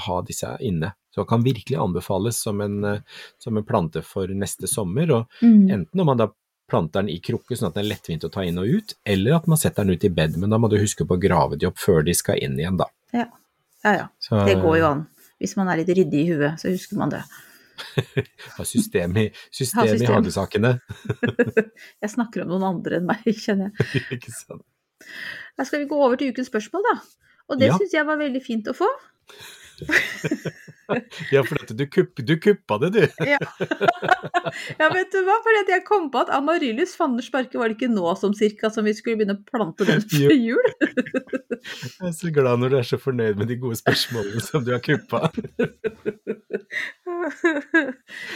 ha disse inne. Så det kan virkelig anbefales som en, eh, som en plante for neste sommer, og
Mm.
enten om man da planter den i krukke sånn at den er lettvint å ta inn og ut, eller at man setter den ut i bed, men da må du huske på å grave de opp før de skal inn igjen da.
Ja. ja, ja.
Så,
Det går jo an. Hvis man er litt ryddig i huet, så husker man det.
System i, system
Ha
i
system.
hagesakene,
Jeg snakker om noen andre enn meg, kjenner jeg.
ikke sant?
Da skal vi gå over til ukens spørsmål, da. Og det
Ja.
syns jeg var veldig fint å få.
Ja, for at du, kupp, du kuppa det, du.
Ja. ja, vet du hva? Fordi jeg kom på at Amaryllis fandersparke var det ikke nå som cirka som vi skulle begynne å plante den før jul?
Jeg er så glad når du er så fornøyd med de gode spørsmålene som du har kuppa.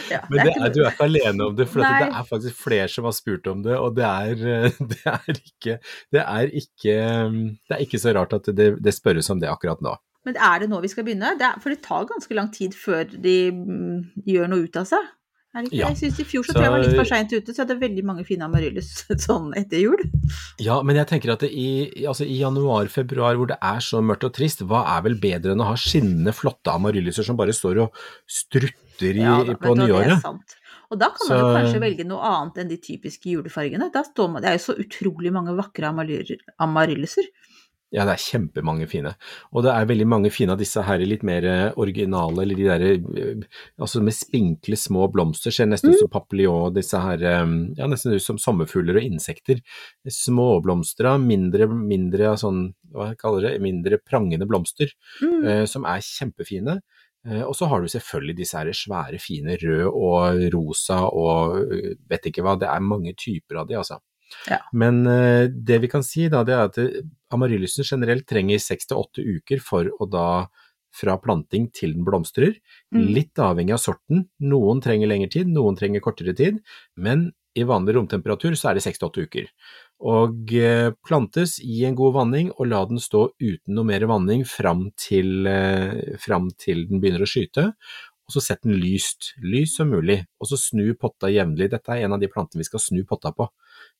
ja,
Men det er, du er ikke alene om det, for det er faktisk flere som har spurt om det, og det er, det er, ikke, det ikke, det ikke så rart at det, det spørres om det akkurat nå.
Men er det nå vi skal begynne? Det er, for det tar ganske lang tid før de mm, gjør noe ut av seg.
Ja.
Jeg syns i fjor så,
Så-
tror jeg var litt for seint ute, så jeg hadde veldig mange fine amaryllis sånn etter jul.
Ja, men jeg tenker at det i, altså i januar-februar hvor det er så mørkt og trist, hva er vel bedre enn å ha skinnende, flotte amarylliser som bare står og strutter i,
Ja, da,
på
nyåret? Det er sant. Og da kan man jo kanskje velge noe annet enn de typiske julefargene. Man, det er jo så utrolig mange vakre amarylliser.
Ja, det er kjempemange fine. Og det er veldig mange fine av disse her litt mer eh, originale, eller de der eh, altså med spinkle små blomster. Ser nesten ut som papillon, disse her eh, ja, nesten ut som sommerfugler og insekter. Småblomstra, mindre, mindre sånn, hva jeg kaller det, mindre prangende blomster,
Mm.
eh, som er kjempefine. Eh, og så har du selvfølgelig disse her svære, fine rød og rosa og vet ikke hva, det er mange typer av de, altså.
Ja.
Men eh, det vi kan si da, det er at eh, amaryllysen generelt trenger seks til åtte uker for å da fra planting til den blomstrer.
Mm.
Litt avhengig av sorten. Noen trenger lengre tid, noen trenger kortere tid. Men i vanlig romtemperatur så er det seks til åtte uker. Og eh, plantes i en god vanning, og la den stå uten noe mer vanning fram til, fram til den begynner å skyte. Og så sett den lyst, lyst som mulig, og så snu potta jevnlig. Dette er en av de plantene vi skal snu potta på.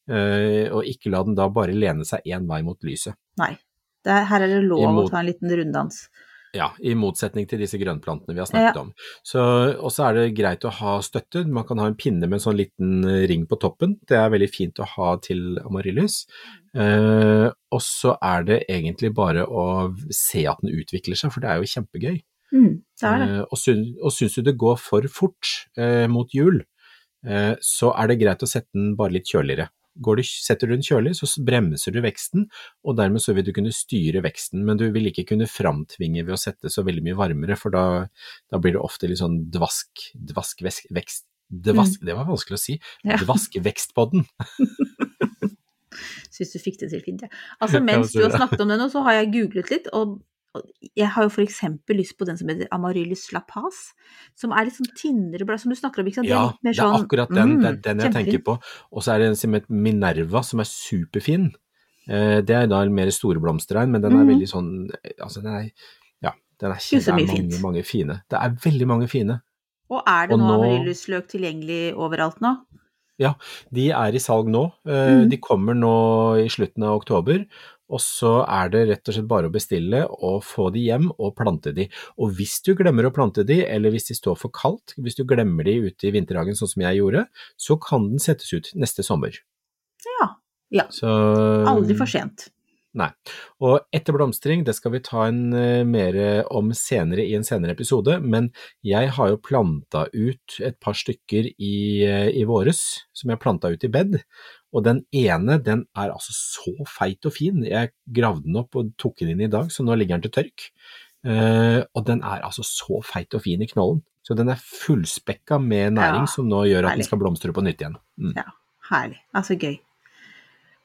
Eh, og ikke la den da bare lene seg én vei mot lyset.
Nei. Det er, her er det lov
mot...
å ta en liten runddans.
Ja, i motsetning til disse grønnplantene vi har snakket
Ja.
om. Så, og så er det greit å ha støtte. Man kan ha en pinne med en sånn liten eh, ring på toppen. Det er veldig fint å ha til amaryllis. Eh, og så er det egentlig bare å se at den utvikler seg, for det er jo kjempegøy.
Mm, det er det.
Eh, og, syns, og syns du det går for fort eh, mot jul, eh, så er det greit å sette den bare litt kjøligere. Går du, setter du den kjølig, så bremser du veksten, og dermed så vil du kunne styre veksten, men du vil ikke kunne framtvinge ved å sette så veldig mye varmere, for da, da blir det ofte litt sånn dvask, dvask vekst, dvask, Det var vanskelig å si.
Mm. Ja.
Dvaskvekst på den.
Syns du fikk det til fint, jeg. Altså, mens du har snakket om det nå, så har jeg googlet litt, og jeg har jo for eksempel lyst på den som heter Amaryllis la Paz, som er litt sånn tynnere blad, som du snakker om, ikke sant?
Ja, det er,
sånn, det er
akkurat den, det er
Mm,
den jeg
kjempefin.
tenker på. Og så er det en som heter Minerva, som er superfin. Eh, det er da en mer store blomsteregn, men den er
mm.
veldig sånn Altså, den er Ja, den er,
Det er
mange, mange fine. Det er veldig mange fine.
Og er det
Og
nå
nå-
amaryllisløk tilgjengelig overalt nå?
Ja, de er i salg nå. Eh,
Mm.
De kommer nå i slutten av oktober. Og så er det rett og slett bare å bestille og få de hjem og plante de. Og hvis du glemmer å plante de, eller hvis de står for kaldt, hvis du glemmer de ute i vinterhagen sånn som jeg gjorde, så kan den settes ut neste sommer.
Ja. ja.
Så
Aldri for sent.
Nei. Og etter blomstring, det skal vi ta en uh, mer om senere i en senere episode, men jeg har jo planta ut et par stykker i, eh, i våres, som jeg planta ut i bed, og den ene, den er altså så feit og fin. Jeg gravde den opp og tok den inn i dag, så nå ligger den til tørk. Uh, og den er altså så feit og fin i knollen. Så den er fullspekka med næring
Ja,
som nå gjør at
herlig.
den skal blomstre på nytt igjen. Mm.
Ja, herlig. Altså gøy.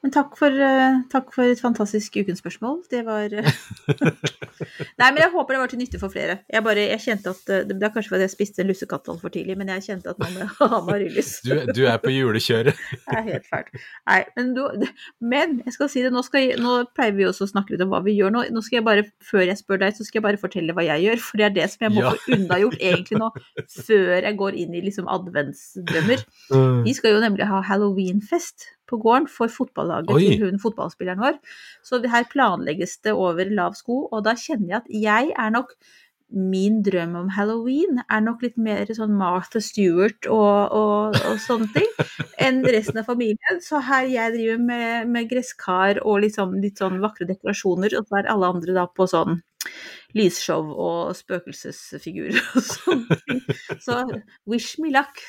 Men takk for, eh, takk for et fantastisk ukens spørsmål. Det var eh, Nei, men jeg håper det var til nytte for flere. Jeg bare, jeg kjente at eh, Det er kanskje fordi jeg spiste en lussekatt altfor tidlig, men jeg kjente at nå må jeg ha amaryllis.
Du, du er på julekjøret.
Det er helt fælt. Nei, men, du, men jeg skal si det, nå, skal nå pleier vi også å snakke litt om hva vi gjør nå. Nå skal jeg bare, Før jeg spør deg, så skal jeg bare fortelle hva jeg gjør. For det er det som jeg må
Ja.
få unnagjort egentlig nå, før jeg går inn i liksom adventsdrømmer.
Mm.
Vi skal jo nemlig ha halloweenfest på gården for fotballaget
Oi.
til hun fotballspilleren vår. Så her planlegges det over lav sko, og da kjenner jeg at jeg er nok Min drøm om halloween er nok litt mer sånn Martha Stewart og, og, og sånne ting enn resten av familien. Så her jeg driver med, med gresskar og litt sånn, litt sånn vakre dekorasjoner, og så er alle andre da på sånn lysshow og spøkelsesfigurer og sånne ting. Så wish me luck.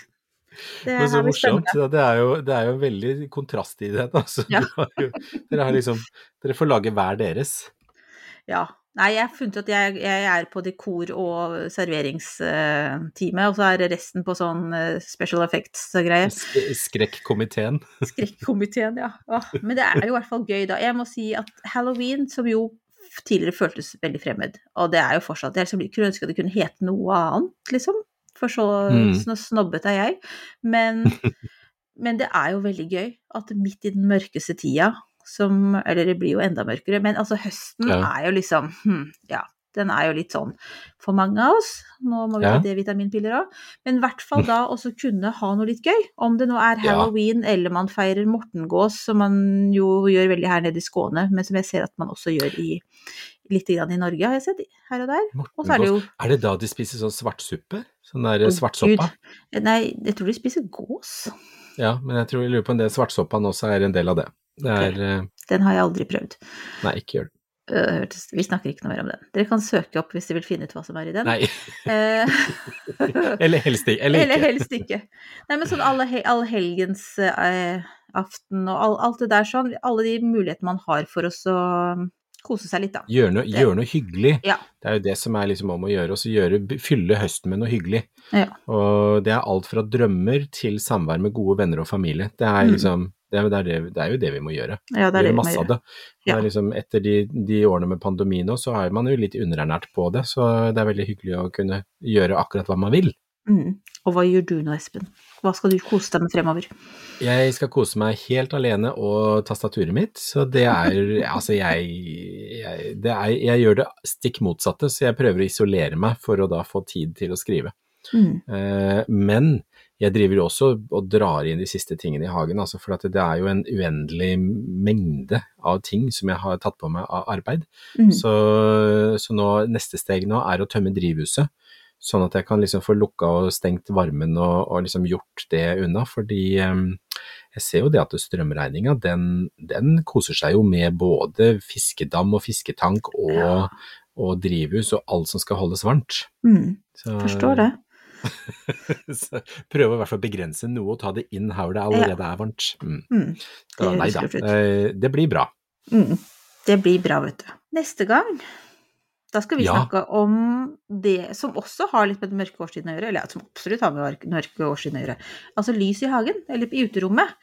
Det
Men så morsomt. Det, er jo, det er jo en veldig kontrast i det. Altså.
Ja.
Jo, dere, liksom, dere får lage hver deres.
Ja. Nei, jeg har funnet at jeg, jeg er på dekor- og serveringsteamet, og så er resten på sånn eh, special effects-greier.
Sk- Skrekkomiteen.
Skrekkomiteen, ja. Åh, men det er jo i hvert fall gøy, da. Jeg må si at halloween, som jo tidligere føltes veldig fremmed, og det er jo fortsatt Jeg liksom kunne ønske at det kunne hete noe annet, liksom. For så
Mm.
snobbete er jeg. Men, men det er jo veldig gøy at midt i den mørkeste tida, som Eller det blir jo enda mørkere, men altså høsten
Ja.
er jo liksom hm, Ja. Den er jo litt sånn for mange av oss. Nå må vi
Ja.
ta D-vitaminpiller òg. Men i hvert fall da også kunne ha noe litt gøy. Om det nå er
Ja.
halloween eller man feirer mortengås, som man jo gjør veldig her nede i Skåne, men som jeg ser at man også gjør i litt i Norge, har jeg sett her og der. Og så er det jo
Er det da de spiser sånn svartsuppe? Sånn der
oh,
svartsoppa?
Gud. Nei, jeg tror de spiser gås.
Ja, men jeg tror jeg lurer på om det svartsoppaen også er en del av det. Det er okay.
Den har jeg aldri prøvd.
Nei, ikke gjør det.
Øh, Vi snakker ikke noe mer om den. Dere kan søke opp hvis dere vil finne ut hva som er i den. Eh,
Eller helst ikke. Eller
Eller helst ikke. Nei, men sånn alle, all eh, aften og all, alt det der sånn, alle de mulighetene man har for oss å kose seg litt, da.
Gjøre noe, gjør noe hyggelig.
Ja.
Det er jo det som er liksom om å gjøre. Og så gjøre, fylle høsten med noe hyggelig.
Ja.
Og det er alt fra drømmer til samvær med gode venner og familie. Det er
Mm.
liksom det er, det, er det, det er jo det vi må gjøre.
Ja, det er det vi må
masse av
gjøre.
det.
Ja.
det er liksom, etter de, de årene med pandemi nå, så er man jo litt underernært på det. Så det er veldig hyggelig å kunne gjøre akkurat hva man vil.
Mm. Og hva gjør du nå, Espen? Hva skal du kose deg med fremover?
Jeg skal kose meg helt alene og tastaturet mitt, så det er Altså, jeg, jeg, det er, jeg gjør det stikk motsatte, så jeg prøver å isolere meg for å da få tid til å skrive.
Mm.
Eh, men jeg driver også og drar inn de siste tingene i hagen, altså for det er jo en uendelig mengde av ting som jeg har tatt på meg av arbeid.
Mm.
Så, så nå, neste steg nå er å tømme drivhuset, sånn at jeg kan liksom få lukka og stengt varmen og, og liksom gjort det unna, fordi eh, jeg ser jo det at strømregninga, den, den koser seg jo med både fiskedam og fisketank og,
Ja.
og drivhus og alt som skal holdes varmt.
Mm.
Så,
Forstår det.
så prøve i hvert fall å begrense noe og ta det inn her hvor det allerede er varmt. Mm.
Mm. det,
nei da,
ut.
eh, det blir bra.
Mm. Det blir bra, vet du. Neste gang, da skal vi
Ja.
snakke om det som også har litt med den mørke årstiden å gjøre, eller som absolutt har med den mørke årstiden å gjøre. Altså lys i hagen, eller i uterommet.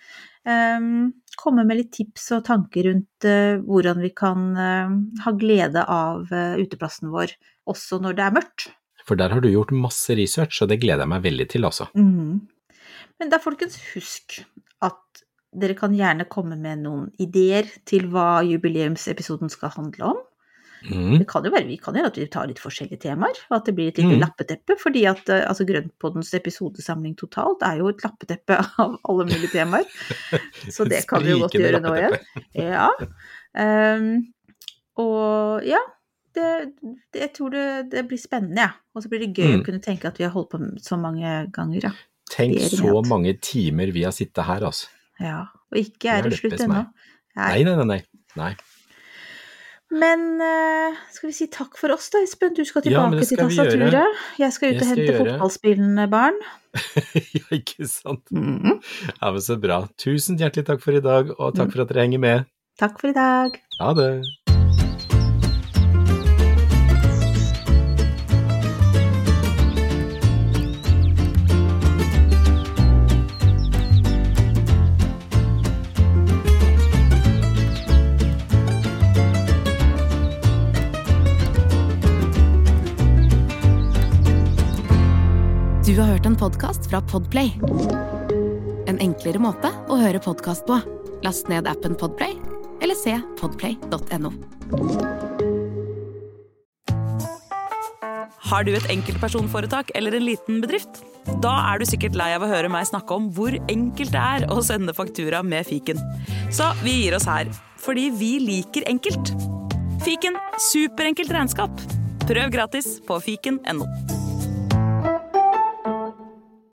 Um, komme med litt tips og tanker rundt uh, hvordan vi kan uh, ha glede av uh, uteplassen vår også når det er mørkt.
For der har du gjort masse research, og det gleder jeg meg veldig til, altså.
Mm. Men da, folkens, husk at dere kan gjerne komme med noen ideer til hva jubileumsepisoden skal handle om.
Mm.
Det kan jo være vi kan gjøre at vi tar litt forskjellige temaer, og at det blir et lite
Mm.
lappeteppe. Fordi at eh, altså, Grøntpoddens episodesamling totalt er jo et lappeteppe av alle mulige temaer. Så det kan vi jo godt gjøre nå igjen. Ja. Um, og ja, det, det, jeg tror det, det blir spennende, ja. Og så blir det gøy
Mm.
å kunne tenke at vi har holdt på så mange ganger, ja.
Tenk så mange timer vi har sittet her, altså.
ja. Og ikke er det slutt ennå.
Nei, nei, nei. nei. nei.
Men eh, skal vi si takk for oss da, Espen? Du skal tilbake
ja, skal
til
skal
tastaturet. Jeg skal ut
Jeg
og hente
gjøre.
fotballspillende barn.
ja, ikke sant.
Mhm.
Ja, men Så bra. Tusen hjertelig takk for i dag, og takk for at dere henger med.
Takk for i dag.
Ha det.
Du har hørt en podkast fra Podplay. En enklere måte å høre podkast på. Last ned appen Podplay, eller se podplay.no.
Har du et enkeltpersonforetak eller en liten bedrift? Da er du sikkert lei av å høre meg snakke om hvor enkelt det er å sende faktura med fiken. Så vi gir oss her, fordi vi liker enkelt. Fiken superenkelt regnskap. Prøv gratis på fiken.no.